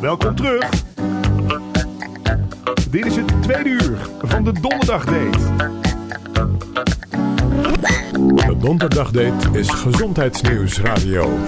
Welkom terug. Dit is het tweede uur van de Donderdagdate. De Donderdagdate is Gezondheidsnieuwsradio.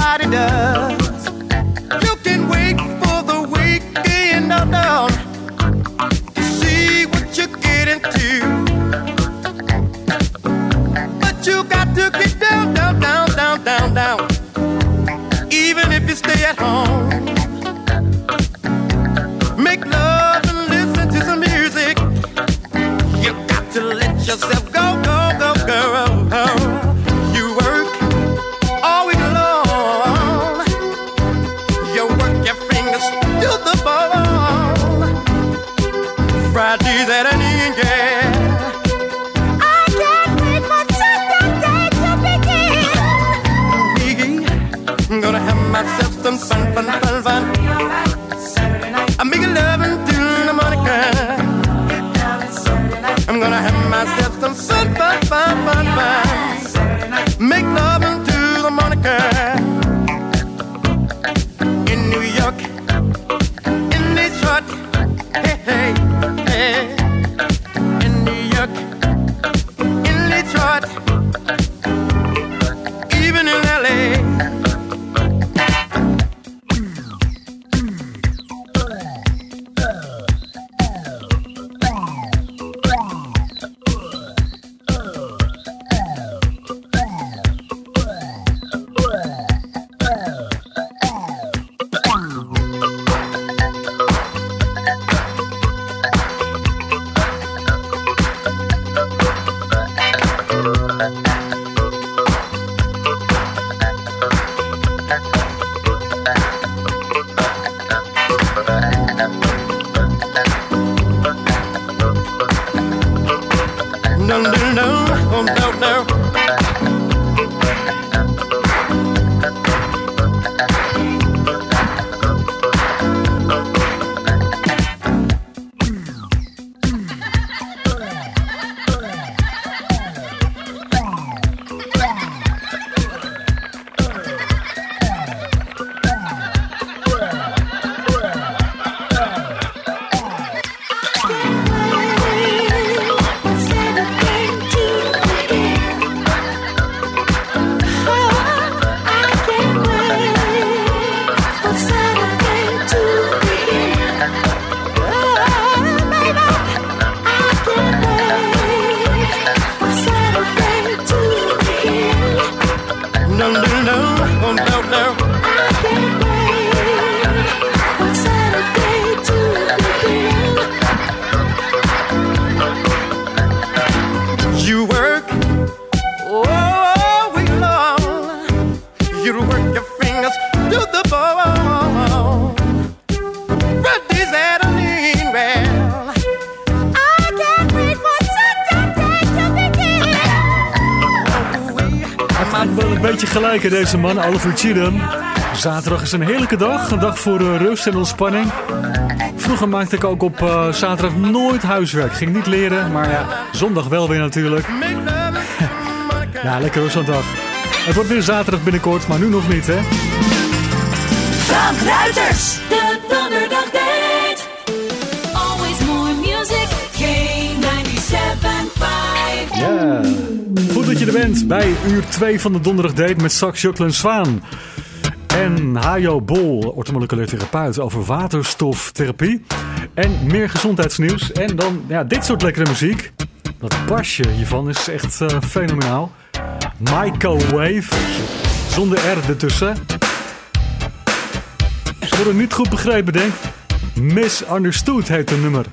everybody does. deze man, Oliver Cheatham. Zaterdag is een heerlijke dag. Een dag voor eh, rust en ontspanning. Vroeger maakte ik ook op eh, zaterdag nooit huiswerk. Ging niet leren, maar ja, zondag wel weer natuurlijk. ja, lekker rustig dag. Het wordt weer zaterdag binnenkort, maar nu nog niet, hè? Frank Ruiters, de donderdag. Always more music, K97.5. Yeah dat je er bent bij uur 2 van de donderdag date met Sax Jacqueline Zwaan. En Hajo Bol, ortomoleculair therapeut over waterstoftherapie. En meer gezondheidsnieuws. En dan ja, dit soort lekkere muziek. Dat basje hiervan is echt uh, fenomenaal. Microwave. Zonder R ertussen. Je het niet goed begrepen denk. Misunderstood heet de nummer.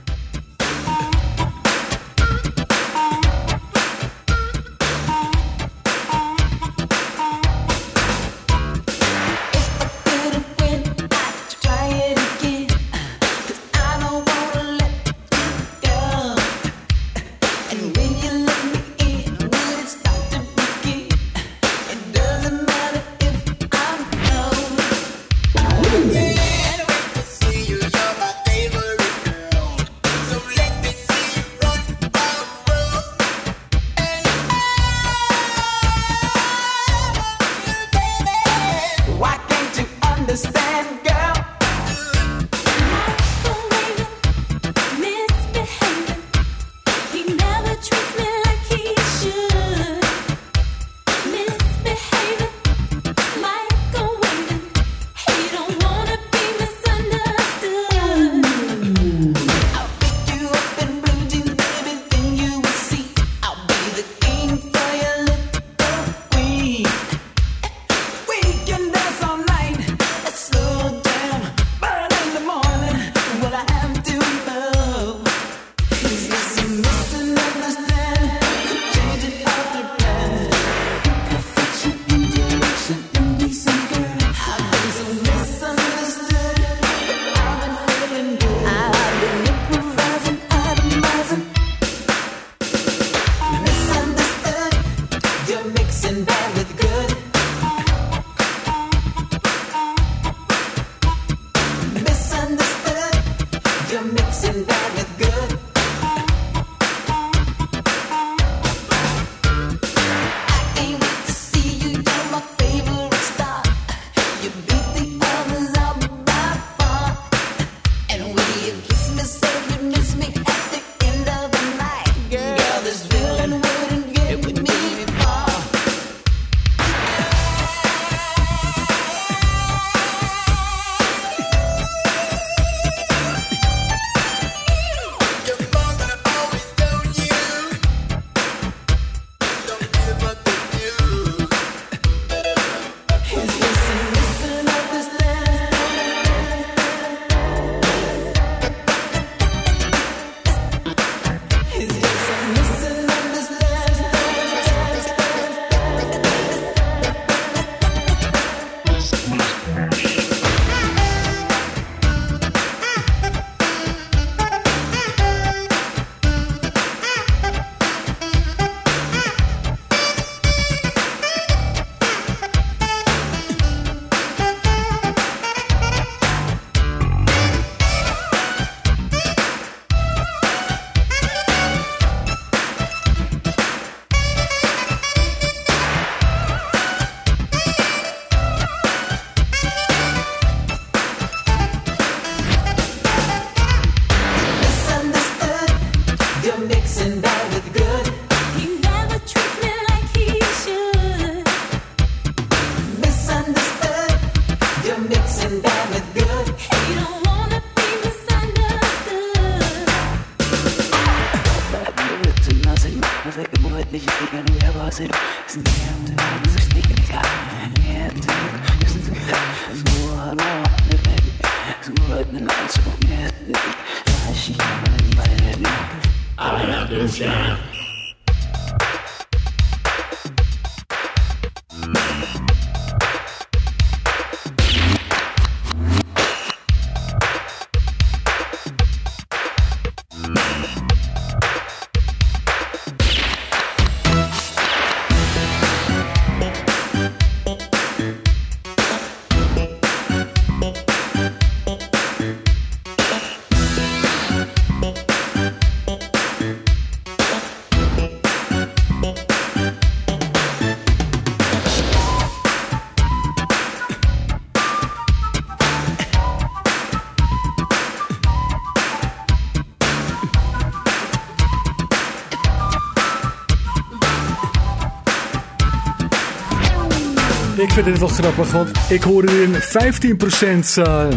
Ik vind dit wel grappig, want ik hoorde in 15% uh,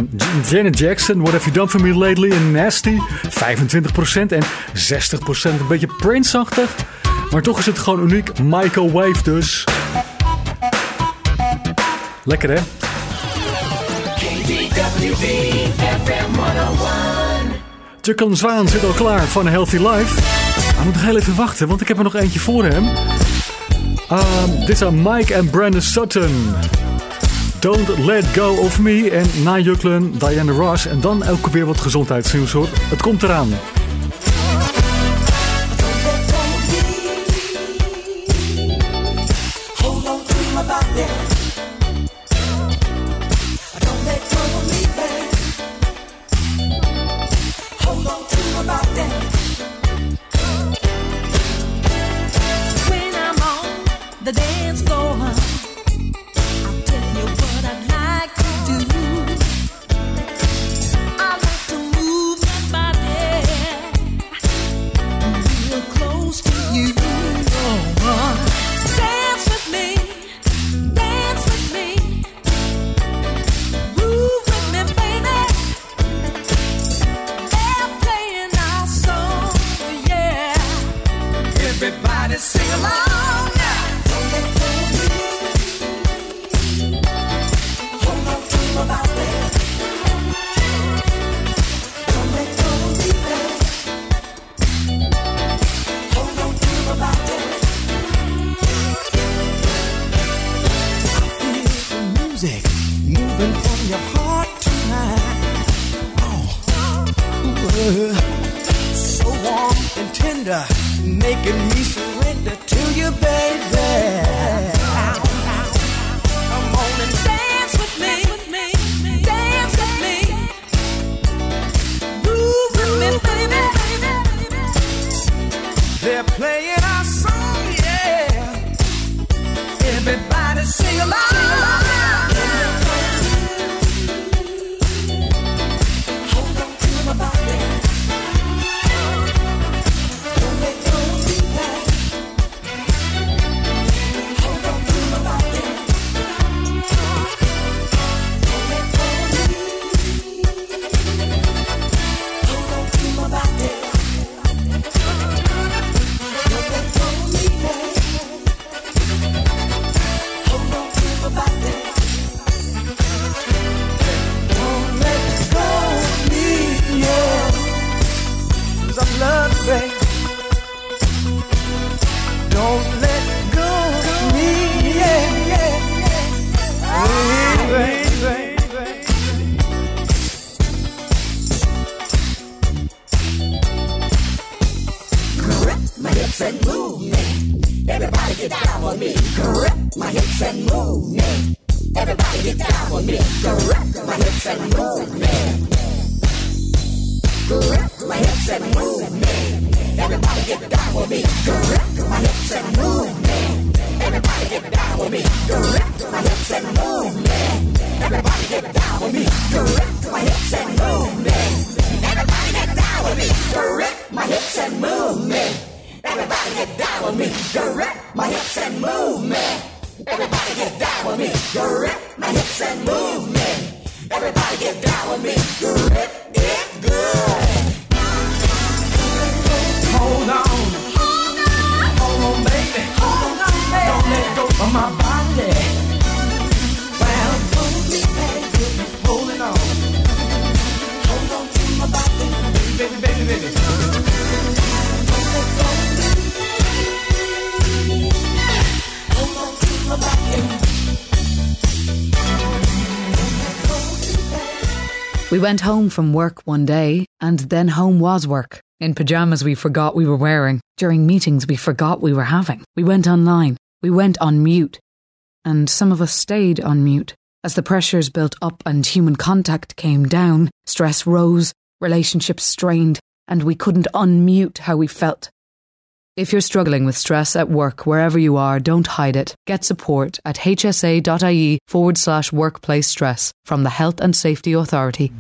Janet Jackson, What Have You Done For Me Lately, en Nasty, 25% en 60% een beetje Prince-achtig. Maar toch is het gewoon uniek, Michael Wave dus. Lekker hè? Jacqueline Zwaan zit al klaar van Healthy Life. Hij moet nog heel even wachten, want ik heb er nog eentje voor hem. Um, dit zijn Mike en Brandon Sutton. Don't Let Go of Me. En na Juklen, Diana Ross. En dan ook weer wat gezondheidsnieuws hoor. Het komt eraan. Music moving from your heart to mine. Oh, so warm and tender, making me surrender to you, baby. Come on and Dance with me, dance with me, with me, baby. They're playing with my hips and move me. Everybody get down with me. Correct my hips and move me. Everybody get down with me. Correct my hips and move me. Everybody get down with me. Correct my hips and move me. Everybody get down with me. Correct my hips and move me. Everybody get down with me. Correct it good. Let go of my body. Well, holding on. Hold on to my body. Baby, baby, baby. Hold on to my body. We went home from work one day, and then home was work. In pajamas we forgot we were wearing. During meetings we forgot we were having. We went online. We went on mute. And some of us stayed on mute. As the pressures built up and human contact came down, stress rose, relationships strained, and we couldn't unmute how we felt. If you're struggling with stress at work, wherever you are, don't hide it. Get support at hsa.ie forward slash workplace stress from the Health and Safety Authority.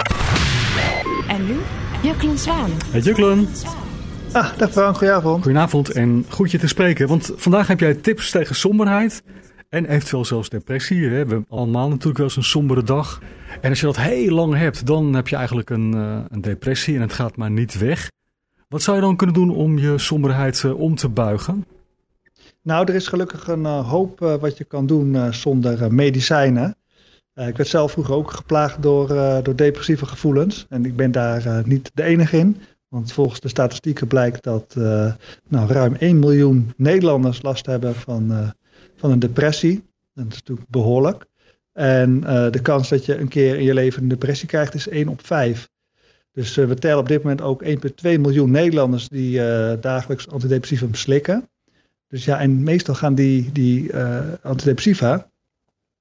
En nu Jacqueline Zwaan. Hey Juklen, Ah, dag Frank, goedenavond. goedenavond en goed je te spreken. Want vandaag heb jij tips tegen somberheid En eventueel zelfs depressie. We hebben allemaal natuurlijk wel eens een sombere dag. En als je dat heel lang hebt, dan heb je eigenlijk een, eh, een depressie en het gaat maar niet weg. Wat zou je dan kunnen doen om je somberheid eh, om te buigen? Nou, er is gelukkig een eh, hoop wat je kan doen zonder medicijnen. Ik werd zelf vroeger ook geplaagd door, door depressieve gevoelens. En ik ben daar niet de enige in. Want volgens de statistieken blijkt dat eh, nou, ruim 1 miljoen Nederlanders last hebben van, eh, van een depressie. Dat is natuurlijk behoorlijk. En eh, de kans dat je een keer in je leven een depressie krijgt is 1 op 5. Dus we tellen op dit moment ook 1,2 miljoen Nederlanders die dagelijks antidepressivum slikken. Dus ja, en meestal gaan die, die antidepressiva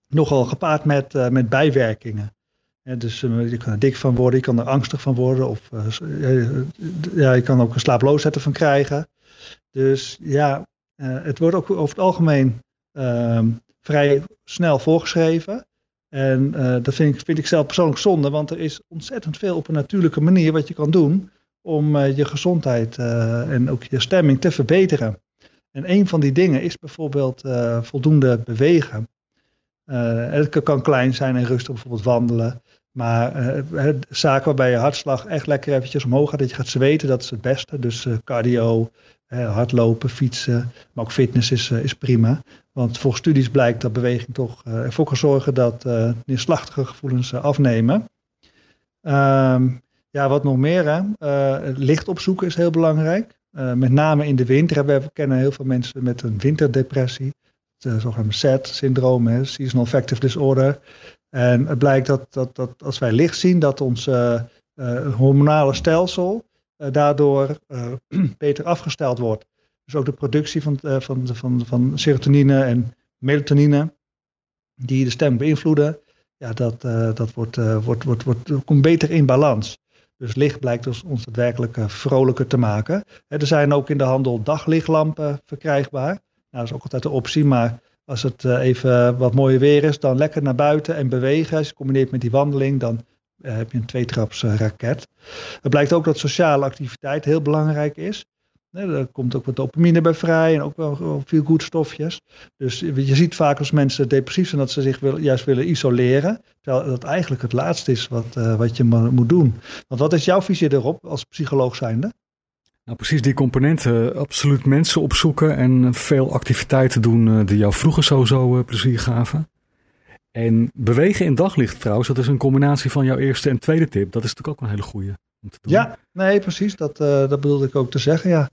nogal gepaard met, met bijwerkingen. Dus eh, je kan er dik van worden, je kan er angstig van worden, of eh, eh, ja, je kan ook een slaaploosheid ervan krijgen. Dus ja, het wordt ook over het algemeen ehm, vrij snel voorgeschreven. En dat vind ik, vind ik zelf persoonlijk zonde, want er is ontzettend veel op een natuurlijke manier wat je kan doen om je gezondheid en ook je stemming te verbeteren. En een van die dingen is bijvoorbeeld voldoende bewegen. Het kan klein zijn en rustig bijvoorbeeld wandelen. Maar het- zaken waarbij je hartslag echt lekker eventjes omhoog gaat, dat je gaat zweten, dat is het beste. Dus eh, cardio, hardlopen, fietsen, maar ook fitness is, eh, is prima. Want volgens studies blijkt dat beweging toch ervoor kan zorgen dat neerslachtige gevoelens afnemen. Ehm, ja, wat nog meer, hè? Licht opzoeken is heel belangrijk. Met name in de winter. We kennen heel veel mensen met een winterdepressie. Het uh, zogenaamde SAD-syndroom, Seasonal Affective Disorder. En het blijkt dat, dat, dat als wij licht zien, dat ons eh, eh, hormonale stelsel eh, daardoor beter afgesteld wordt. Dus ook de productie van, van, van, van serotonine en melatonine, die de stem beïnvloeden, ja, dat, dat wordt, wordt, wordt, wordt, komt beter in balans. Dus licht blijkt ons, daadwerkelijk vrolijker te maken. Er zijn ook in de handel daglichtlampen verkrijgbaar. Nou, dat is ook altijd een optie, maar als het eh, even wat mooier weer is, dan lekker naar buiten en bewegen. Als je combineert met die wandeling, dan eh, heb je een tweetraps eh. Het blijkt ook dat sociale activiteit heel belangrijk is. Er komt ook wat dopamine bij vrij en ook wel, veel goed stofjes. Dus je ziet vaak als mensen depressief zijn dat ze zich juist willen isoleren. Terwijl dat eigenlijk het laatste is wat, wat je moet doen. Want wat is jouw visie erop als psycholoog zijnde? Nou, precies die componenten. Absoluut mensen opzoeken en veel activiteiten doen die jou vroeger sowieso plezier gaven. En bewegen in daglicht trouwens, dat is een combinatie van jouw eerste en tweede tip. Dat is natuurlijk ook een hele goede. Ja, nee, precies. Dat, uh, dat bedoelde ik ook te zeggen, ja.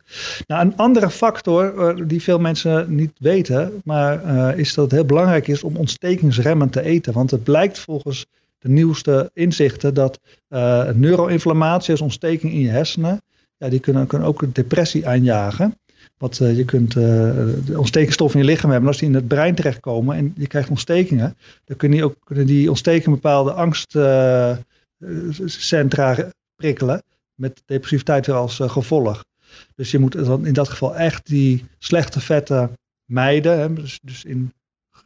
Nou, een andere factor die veel mensen niet weten, maar is dat het heel belangrijk is om ontstekingsremmend te eten. Want het blijkt volgens de nieuwste inzichten dat neuroinflammatie, dus ontsteking in je hersenen, ja, die kunnen, kunnen ook depressie aanjagen. Want je kunt de ontstekingsstoffen in je lichaam hebben. En als die in het brein terechtkomen en je krijgt ontstekingen, dan kunnen die, ook, kunnen die ontstekingen bepaalde angstcentra prikkelen. Met depressiviteit weer als uh, gevolg. Dus je moet dan in dat geval echt die slechte vetten mijden. Hè? Dus, dus, in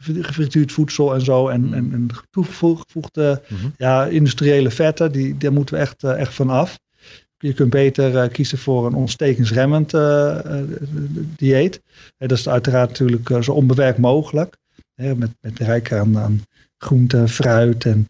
gefrituurd voedsel en zo. En, mm. en, en toegevoegde mm -hmm. ja, industriële vetten, die, daar moeten we echt, uh, echt van af. Je kunt beter uh, kiezen voor een ontstekingsremmend dieet. dat is uiteraard natuurlijk zo onbewerkt mogelijk. Met, met rijk aan, aan groente, fruit en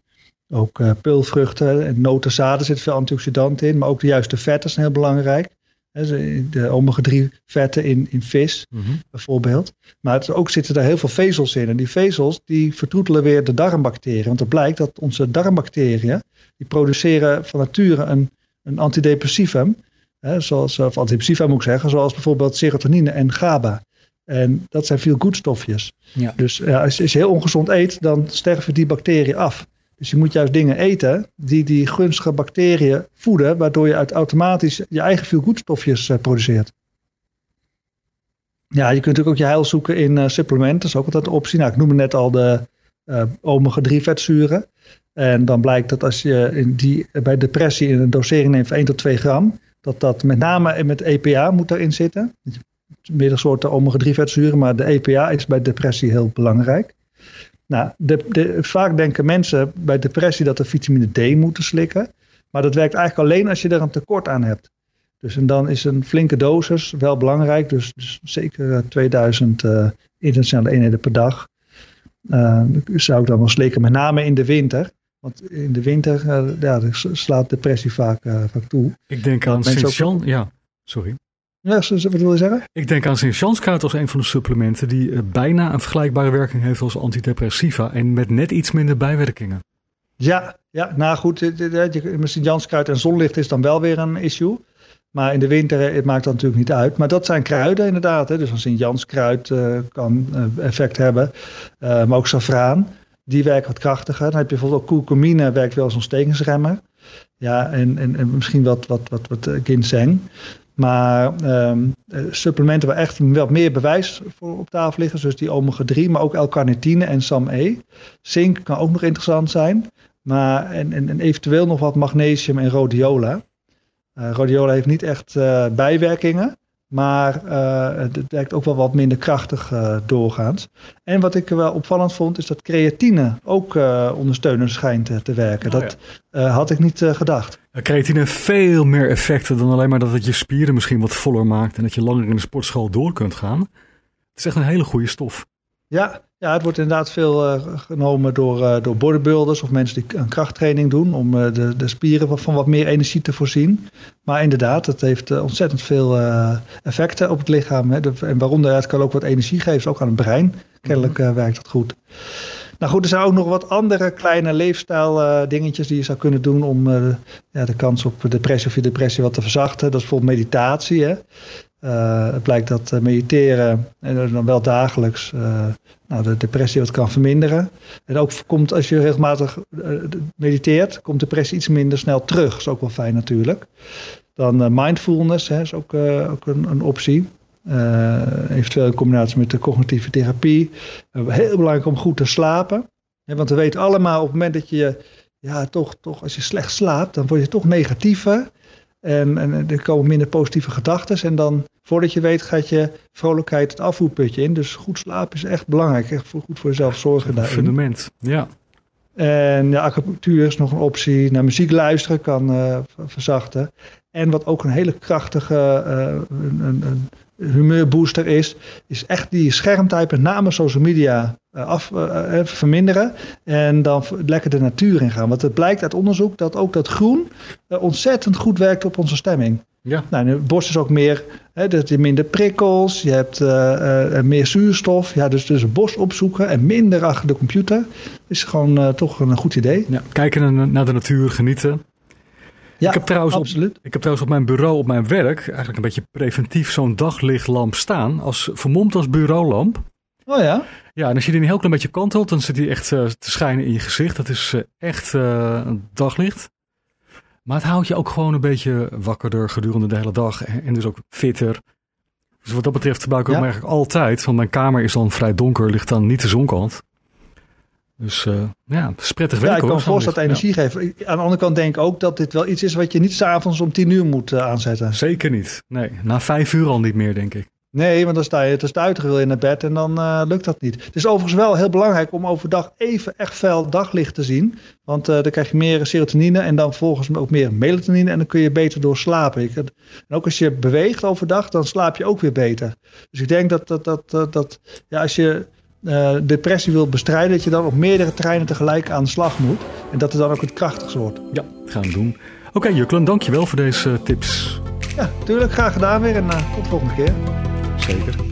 ook uh, peulvruchten en notenzaden zit veel antioxidanten in, maar ook de juiste vetten zijn heel belangrijk. De omega-3 vetten in, in vis mm -hmm. bijvoorbeeld. Maar het, ook zitten er heel veel vezels in. En die vezels die vertroetelen weer de darmbacteriën. Want het blijkt dat onze darmbacteriën, die produceren van nature een, een antidepressivum. Hè, zoals, of antidepressiva moet ik zeggen, zoals bijvoorbeeld serotonine en GABA. En dat zijn veel goedstofjes. Ja. Dus ja, als, als je heel ongezond eet, dan sterven die bacteriën af. Dus je moet juist dingen eten die die gunstige bacteriën voeden, waardoor je uit automatisch je eigen veel goedstofjes uh, produceert. Ja, je kunt natuurlijk ook je heil zoeken in uh, supplementen, dat is ook altijd een optie. Nou, ik noemde net al de omega-3 vetzuren. En dan blijkt dat als je in die, bij depressie in een dosering neemt van 1 tot 2 gram, dat dat met name met EPA moet erin zitten. Meerdere soorten omega-3 vetzuren, maar de EPA is bij depressie heel belangrijk. Nou, de, de, vaak denken mensen bij depressie dat ze vitamine D moeten slikken. Maar dat werkt eigenlijk alleen als je er een tekort aan hebt. Dus en dan is een flinke dosis wel belangrijk. Dus, dus zeker 2000 uh, internationale eenheden per dag. Eh, zou ik dan wel slikken, met name in de winter. Want in de winter eh, ja, slaat depressie vaak, eh, vaak toe. Ik denk aan ook- Sint-Jean. Ja, sorry. Ja, wat wil je zeggen? Ik denk aan Sint-Janskruid als een van de supplementen die bijna een vergelijkbare werking heeft als antidepressiva. En met net iets minder bijwerkingen. Ja, ja nou goed, met Sint-Janskruid en zonlicht is dan wel weer een issue. Maar in de winter eh, het maakt dat natuurlijk niet uit. Maar dat zijn kruiden inderdaad. Hè. Dus een Sint-Janskruid eh, kan eh, effect hebben. Maar ook safraan, die werkt wat krachtiger. Dan heb je bijvoorbeeld ook werkt wel als ontstekingsremmer. Ja, en, en, en misschien wat, wat, wat, wat ginseng. Maar ehm, eh, supplementen waar echt wat meer bewijs voor op tafel liggen. Zoals die omega-3, maar ook L-carnitine en SAM-E. Zink kan ook nog interessant zijn. Maar, en, en, en eventueel nog wat magnesium en rhodiola. Eh, rhodiola heeft niet echt eh, bijwerkingen. Maar eh, het werkt ook wel wat minder krachtig eh, doorgaans. En wat ik wel opvallend vond, is dat creatine ook eh, ondersteunend schijnt te werken. Oh, dat eh, had ik niet gedacht. Ja, Creatine heeft veel meer effecten dan alleen maar dat het je spieren misschien wat voller maakt. En dat je langer in de sportschool door kunt gaan. Het is echt een hele goede stof. Ja, ja, het wordt inderdaad veel eh, genomen door, eh, door bodybuilders of mensen die een krachttraining doen om eh, de, de spieren van wat meer energie te voorzien. Maar inderdaad, het heeft ontzettend veel effecten op het lichaam. Hè. En waaronder het kan ook wat energie geven, ook aan het brein. Kennelijk werkt dat goed. Nou goed, er zijn ook nog wat andere kleine leefstijl dingetjes die je zou kunnen doen om ja, de kans op depressie of je depressie wat te verzachten. Dat is bijvoorbeeld meditatie. Hè. Eh, het blijkt dat eh, mediteren, en dan wel dagelijks, eh, nou, de depressie wat kan verminderen. En ook komt als je regelmatig mediteert, komt depressie iets minder snel terug. Dat is ook wel fijn natuurlijk. Dan mindfulness hè, is ook, ook een, een optie. Eventueel in combinatie met de cognitieve therapie. Heel belangrijk om goed te slapen. Want we weten allemaal op het moment dat je, ja, toch, toch, als je slecht slaapt, dan word je toch negatiever. En, en er komen minder positieve gedachten. En dan, voordat je weet, gaat je vrolijkheid het afvoerputje in. Dus goed slapen is echt belangrijk. Echt voor, goed voor jezelf zorgen daarin. Fundament. Ja. En ja, acupunctuur is nog een optie. Naar muziek luisteren kan eh, verzachten. En wat ook een hele krachtige eh, een, een humeurbooster is, is echt die schermtijd, met name social media, eh, af, eh, eh, verminderen. En dan lekker de natuur in gaan. Want het blijkt uit onderzoek dat ook dat groen ontzettend goed werkt op onze stemming. Ja. Nou, het bos is ook meer, hè, dat je minder prikkels, je hebt meer zuurstof. Ja, dus, dus een bos opzoeken en minder achter de computer is gewoon toch een goed idee. ja. Kijken naar de natuur, genieten. Ja, ik, heb trouwens op, absoluut. ik heb trouwens op mijn bureau, op mijn werk, eigenlijk een beetje preventief zo'n daglichtlamp staan. Als, vermomd als bureaulamp. Oh ja? Ja, en als je die een heel klein beetje kantelt, dan zit die echt eh, te schijnen in je gezicht. Dat is eh, echt eh, daglicht. Maar het houdt je ook gewoon een beetje wakkerder gedurende de hele dag. En, en dus ook fitter. Dus wat dat betreft gebruik ik Ja. hem eigenlijk altijd. Want mijn kamer is dan vrij donker, ligt dan niet de zonkant. Dus eh, ja, het is prettig Ja, werken ik kan hoor. dat het energie geeft. Aan de andere kant denk ik ook dat dit wel iets is wat je niet s'avonds om tien uur moet eh, aanzetten. Zeker niet. Nee, na vijf uur al niet meer, denk ik. Nee, want dan sta je te stuiteren wil je naar bed en dan eh, lukt dat niet. Het is overigens wel heel belangrijk om overdag even echt fel daglicht te zien. Want dan krijg je meer serotonine en dan vervolgens ook meer melatonine en dan kun je beter doorslapen. Ik, en ook als je beweegt overdag, dan slaap je ook weer beter. Dus ik denk dat, dat, dat, dat, dat ja, als je eh, depressie wilt bestrijden, dat je dan op meerdere terreinen tegelijk aan de slag moet. En dat het dan ook het krachtigste wordt. Ja, gaan we doen. Oké, Juklen, dankjewel voor deze eh, tips. Ja, tuurlijk, graag gedaan weer en eh, tot de volgende keer. Zeker.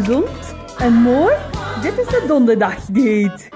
Gezond en mooi. Dit is de donderdagdate.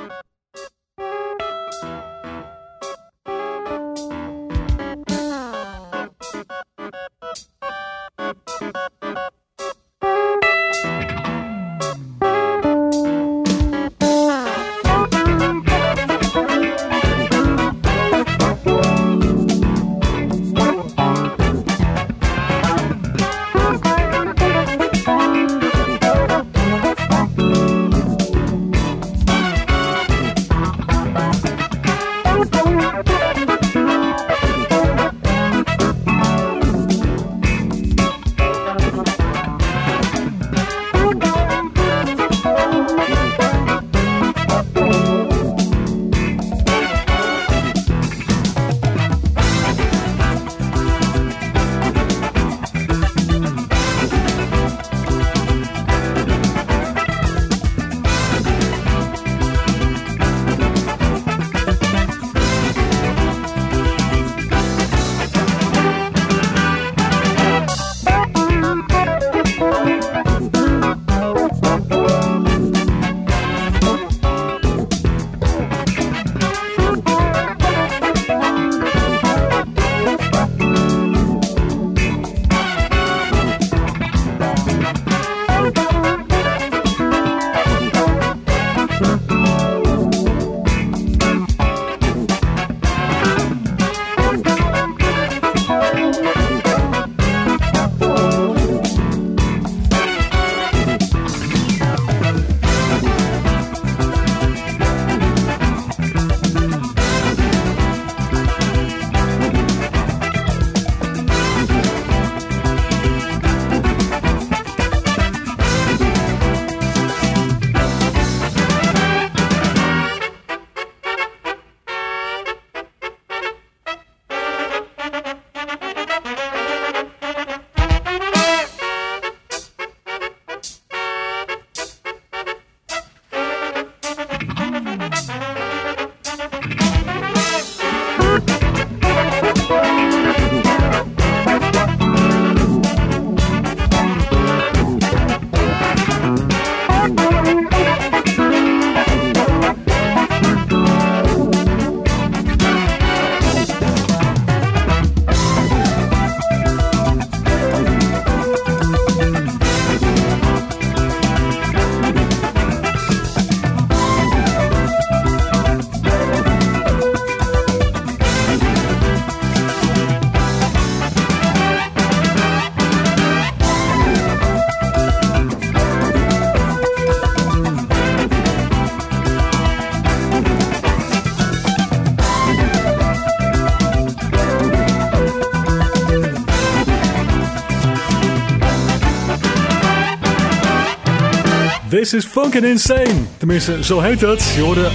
This is Funkin' Insane. Tenminste, zo heet het. Je hoorde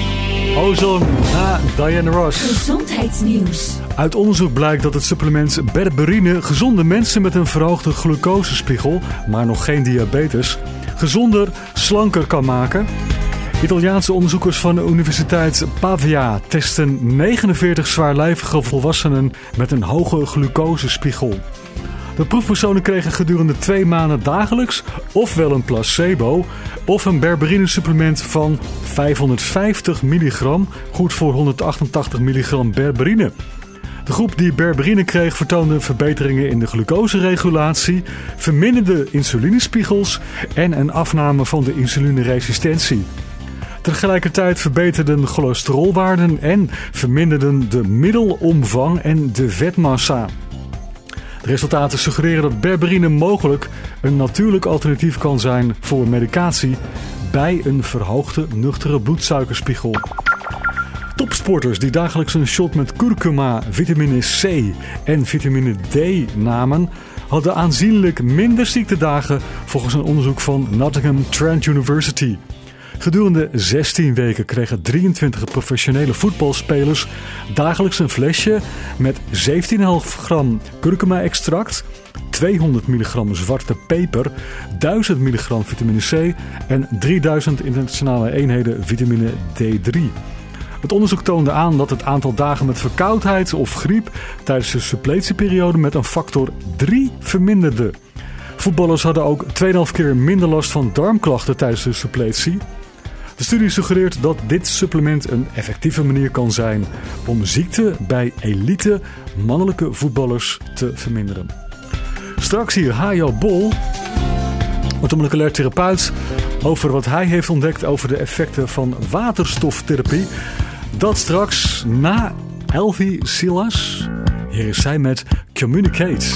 Ozone na Diana Ross. Gezondheidsnieuws. Uit onderzoek blijkt dat het supplement berberine gezonde mensen met een verhoogde glucosespiegel, maar nog geen diabetes, gezonder, slanker kan maken. Italiaanse onderzoekers van de Universiteit Pavia testen 49 zwaarlijvige volwassenen met een hoge glucosespiegel. De proefpersonen kregen gedurende twee maanden dagelijks ofwel een placebo of een berberine supplement van 550 milligram, goed voor 188 milligram berberine. De groep die berberine kreeg vertoonde verbeteringen in de glucoseregulatie, verminderde insulinespiegels en een afname van de insulineresistentie. Tegelijkertijd verbeterden cholesterolwaarden en verminderden de middelomvang en de vetmassa. De resultaten suggereren dat berberine mogelijk een natuurlijk alternatief kan zijn voor medicatie bij een verhoogde nuchtere bloedsuikerspiegel. Topsporters die dagelijks een shot met kurkuma, vitamine C en vitamine D namen, hadden aanzienlijk minder ziektedagen volgens een onderzoek van Nottingham Trent University. Gedurende 16 weken kregen 23 professionele voetbalspelers dagelijks een flesje met 17,5 gram kurkuma-extract, 200 milligram zwarte peper, 1000 milligram vitamine C en 3000 internationale eenheden vitamine D3. Het onderzoek toonde aan dat het aantal dagen met verkoudheid of griep tijdens de suppletieperiode met een factor 3 verminderde. Voetballers hadden ook 2,5 keer minder last van darmklachten tijdens de suppletie. De studie suggereert dat dit supplement een effectieve manier kan zijn om ziekte bij elite mannelijke voetballers te verminderen. Straks hier Hajo Bol, orthomoleculair therapeut, over wat hij heeft ontdekt over de effecten van waterstoftherapie. Dat straks na Elvie Silas. Hier is zij met Communicate.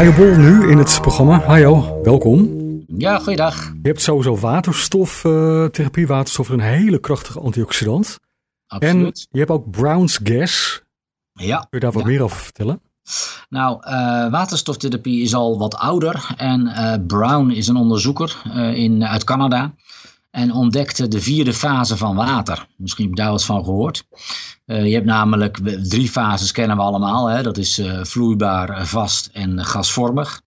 Hajo Bol nu in het programma. Hajo, welkom. Ja, goeiedag. Je hebt sowieso waterstoftherapie. Waterstof is een hele krachtige antioxidant. Absoluut. En je hebt ook Brown's Gas. Ja. Kun je daar wat meer over vertellen? Nou, eh, waterstoftherapie is al wat ouder. En eh, Brown is een onderzoeker eh, in, uit Canada. En ontdekte de vierde fase van water. Misschien heb je daar wat van gehoord. Eh, je hebt namelijk drie fases, kennen we allemaal. Hè? Dat is eh, vloeibaar, eh, vast en gasvormig.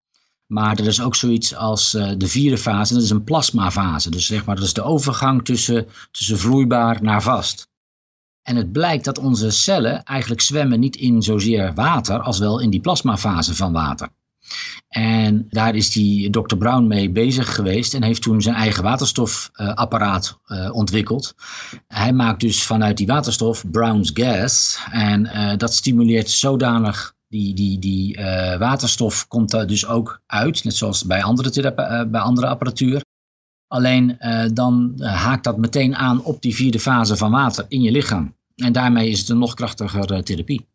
Maar er is ook zoiets als de vierde fase, dat is een plasmafase. Dus zeg maar, dat is de overgang tussen, tussen vloeibaar naar vast. En het blijkt dat onze cellen eigenlijk zwemmen niet in zozeer water, als wel in die plasmafase van water. En daar is die Dr. Brown mee bezig geweest en heeft toen zijn eigen waterstofapparaat eh, ontwikkeld. Hij maakt dus vanuit die waterstof Brown's gas. En eh, dat stimuleert zodanig die, die, die eh, waterstof komt daar dus ook uit, net zoals bij andere, bij andere apparatuur. Alleen dan haakt dat meteen aan op die vierde fase van water in je lichaam. En daarmee is het een nog krachtiger therapie.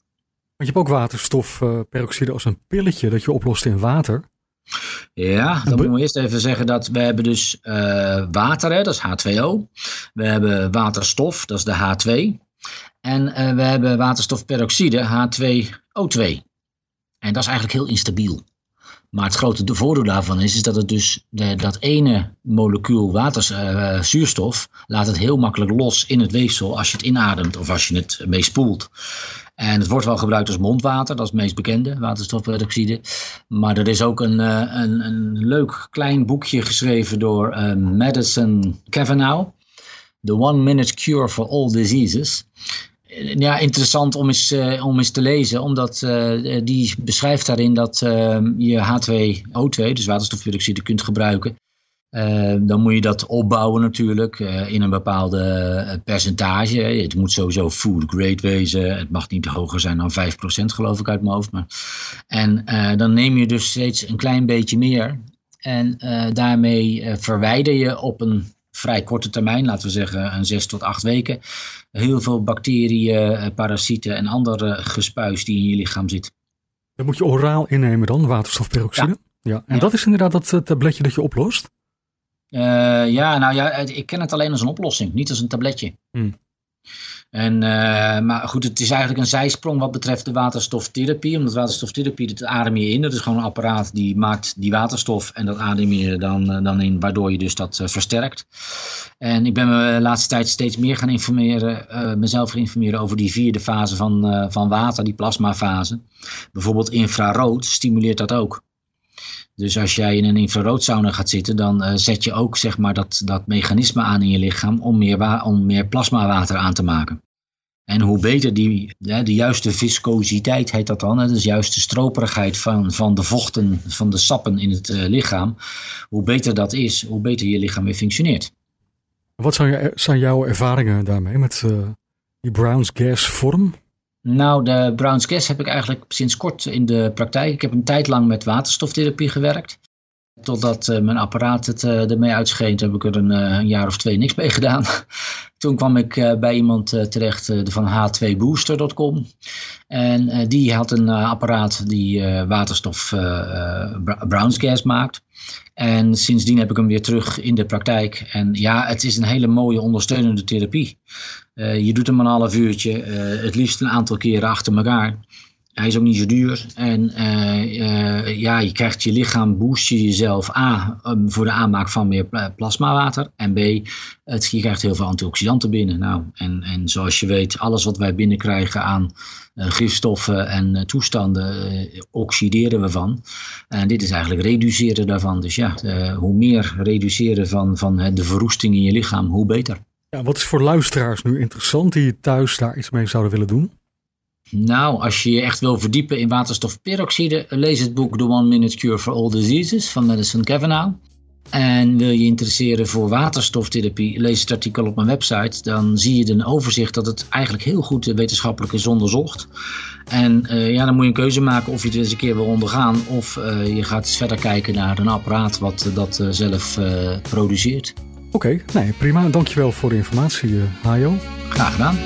Want je hebt ook waterstofperoxide als een pilletje dat je oplost in water. Ja, dan moeten we eerst even zeggen dat we hebben dus eh, water, hè, dat is H2O. We hebben waterstof, dat is de H2. En eh, we hebben waterstofperoxide, H2O2. En dat is eigenlijk heel instabiel. Maar het grote de- voordeel daarvan is, is dat het dus de, dat ene molecuul water, eh, zuurstof laat het heel makkelijk los in het weefsel als je het inademt of als je het mee spoelt. En het wordt wel gebruikt als mondwater, dat is het meest bekende, waterstofperoxide. Maar er is ook een, eh, een, een leuk klein boekje geschreven door eh, Madison Cavanaugh. The One Minute Cure for All Diseases. Eh, Ja, interessant om eens, om eens te lezen, omdat die beschrijft daarin dat je H2O2, dus waterstofperoxide, kunt gebruiken. Eh, dan moet je dat opbouwen natuurlijk eh, in een bepaalde eh, percentage. Het moet sowieso food grade wezen. Het mag niet hoger zijn dan 5% geloof ik uit mijn hoofd. Maar... En dan neem je dus steeds een klein beetje meer. En daarmee verwijder je op een vrij korte termijn, laten we zeggen een 6 tot 8 weken, heel veel bacteriën, parasieten en andere gespuis die in je lichaam zitten. Dat moet je oraal innemen dan, waterstofperoxide. Ja. En dat is inderdaad dat tabletje dat je oplost. Eh, ja, nou ja, ik ken het alleen als een oplossing, niet als een tabletje. Hmm. En, eh, maar goed, het is eigenlijk een zijsprong wat betreft de waterstoftherapie. Omdat waterstoftherapie, dat adem je in. Dat is gewoon een apparaat die maakt die waterstof en dat adem je dan, eh, dan in, waardoor je dus dat versterkt. En ik ben me de laatste tijd steeds meer gaan informeren, mezelf gaan informeren over die vierde fase van, van water, die plasmafase. Bijvoorbeeld infrarood stimuleert dat ook. Dus als jij in een infraroodsauna gaat zitten, dan eh, zet je ook zeg maar, dat, dat mechanisme aan in je lichaam om meer, om meer plasmawater aan te maken. En hoe beter die, ja, de juiste viscositeit heet dat dan, dus de juiste stroperigheid van, van de vochten, van de sappen in het eh, lichaam, hoe beter dat is, hoe beter je lichaam weer functioneert. Wat zijn jouw ervaringen daarmee met eh, die Brown's gas vorm? Nou, de Brown's Gas heb ik eigenlijk sinds kort in de praktijk. Ik heb een tijd lang met waterstoftherapie gewerkt. Totdat eh, mijn apparaat het eh, ermee uitscheen, heb ik er eh, een jaar of twee niks mee gedaan. Toen kwam ik eh, bij iemand eh, terecht eh, van h2booster.com. En die had een apparaat die waterstof Brown's Gas maakt. En sindsdien heb ik hem weer terug in de praktijk. En ja, het is een hele mooie ondersteunende therapie. Je doet hem een half uurtje, het liefst een aantal keren achter elkaar. Hij is ook niet zo duur. En eh, eh, ja, je krijgt je lichaam, boost je jezelf A, um, voor de aanmaak van meer pla- plasmawater. En B, het, je krijgt heel veel antioxidanten binnen. Nou, en, en zoals je weet, alles wat wij binnenkrijgen aan eh, gifstoffen en toestanden, oxideren we van. En dit is eigenlijk reduceren daarvan. Dus ja, hoe meer reduceren van, van de verroesting in je lichaam, hoe beter. Ja, wat is voor luisteraars nu interessant die thuis daar iets mee zouden willen doen? Nou, als je je echt wil verdiepen in waterstofperoxide, lees het boek The One Minute Cure for All Diseases van Madison Cavanaugh. En wil je interesseren voor waterstoftherapie, lees het artikel op mijn website. Dan zie je een overzicht dat het eigenlijk heel goed wetenschappelijk is onderzocht. En uh, ja, dan moet je een keuze maken of je het eens een keer wil ondergaan. Of uh, je gaat eens verder kijken naar een apparaat wat uh, dat zelf produceert. Oké, okay, nee, prima. Dankjewel voor de informatie, Hajo. Graag gedaan.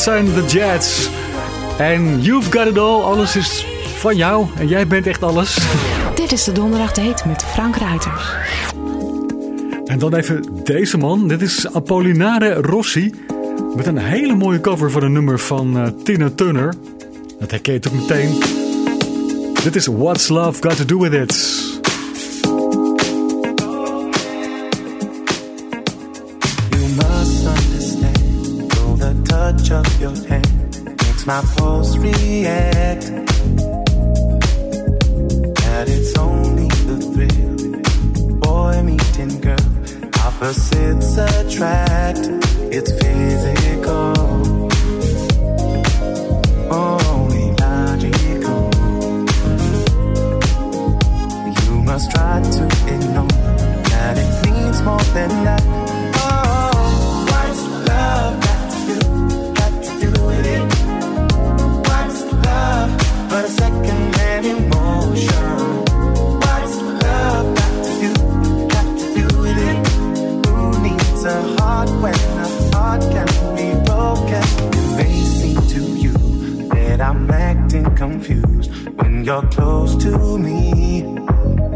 Dat zijn de Jets. En You've Got It All. Alles is van jou. En jij bent echt alles. Dit is de Donderdag Date met Frank Ruiters. En dan even deze man. Dit is Apollinare Rossi. Met een hele mooie cover van een nummer van uh, Tina Turner. Dat herken je toch meteen. Dit is What's Love Got To Do With It. Makes my pulse react. And it's only the thrill, boy meeting girl, opposites attract. It's physical, only logical. You must try to ignore that it means more than that. You're close to me.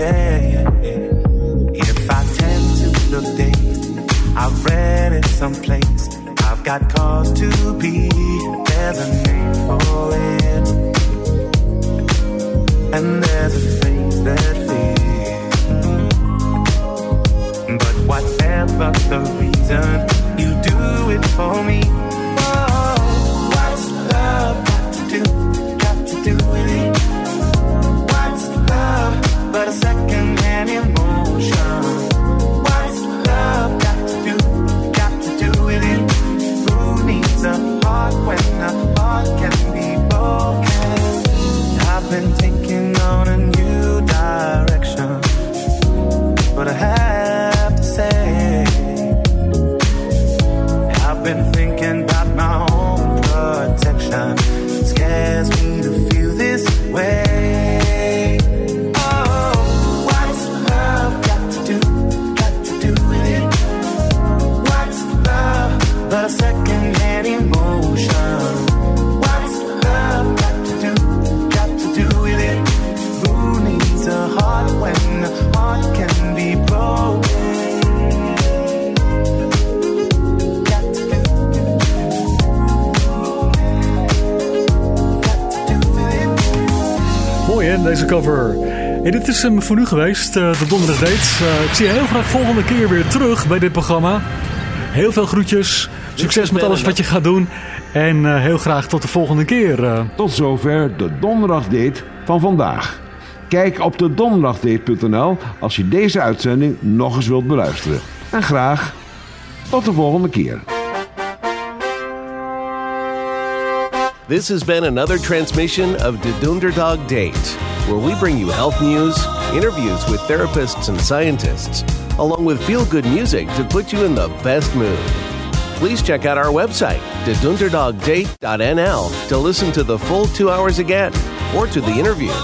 Yeah, yeah, yeah. If I tend to look dazed, I've read it someplace. I've got cause to be. There's a name for it, and there's a face that fits. But whatever the reason, you do it for me. Is hem voor nu geweest, eh, de Donderdag Date. Eh, ik zie je heel graag volgende keer weer terug bij dit programma. Heel veel groetjes. Succes met alles wat je gaat doen. En eh, heel graag tot de volgende keer. eh. Tot zover de donderdagdate van vandaag. Kijk op de donderdagdate.nl als je deze uitzending nog eens wilt beluisteren. En graag tot de volgende keer. This has been another transmission of the Dunderdog Date, where we bring you health news, interviews with therapists and scientists, along with feel good music to put you in the best mood. Please check out our website, thedunderdogdate.nl, to listen to the full two hours again or to the interviews.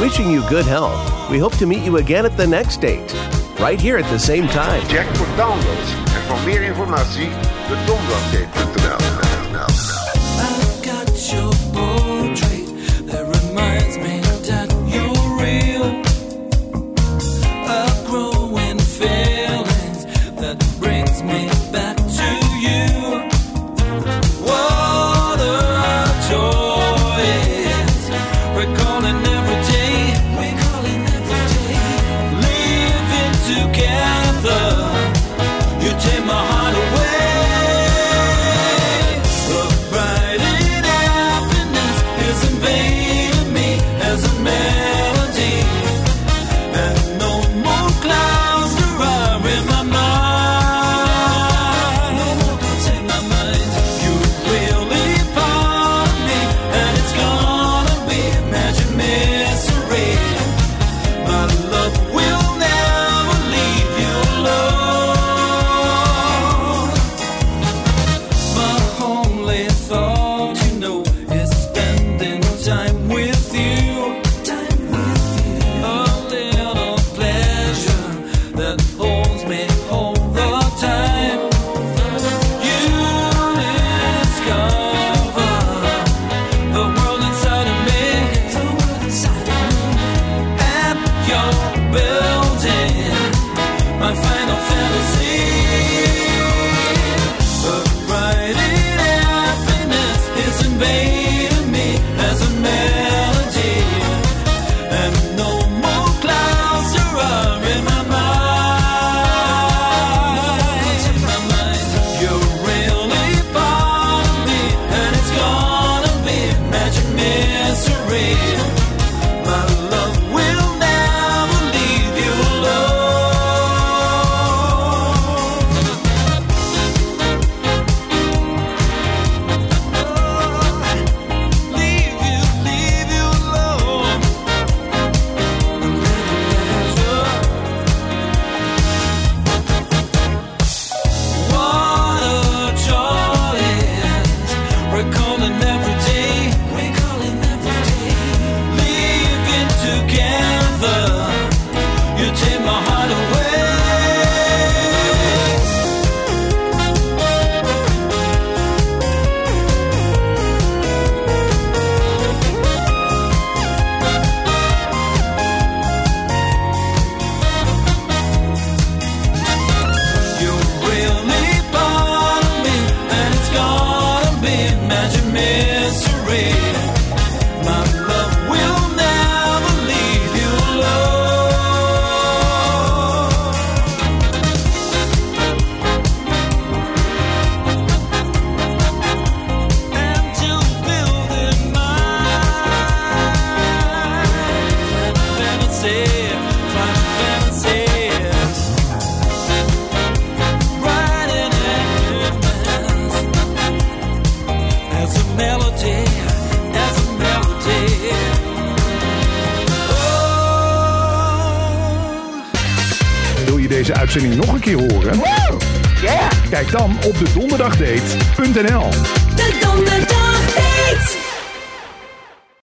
Wishing you good health, we hope to meet you again at the next date, right here at the same time. Check voor downloads en voor meer informatie de. my love.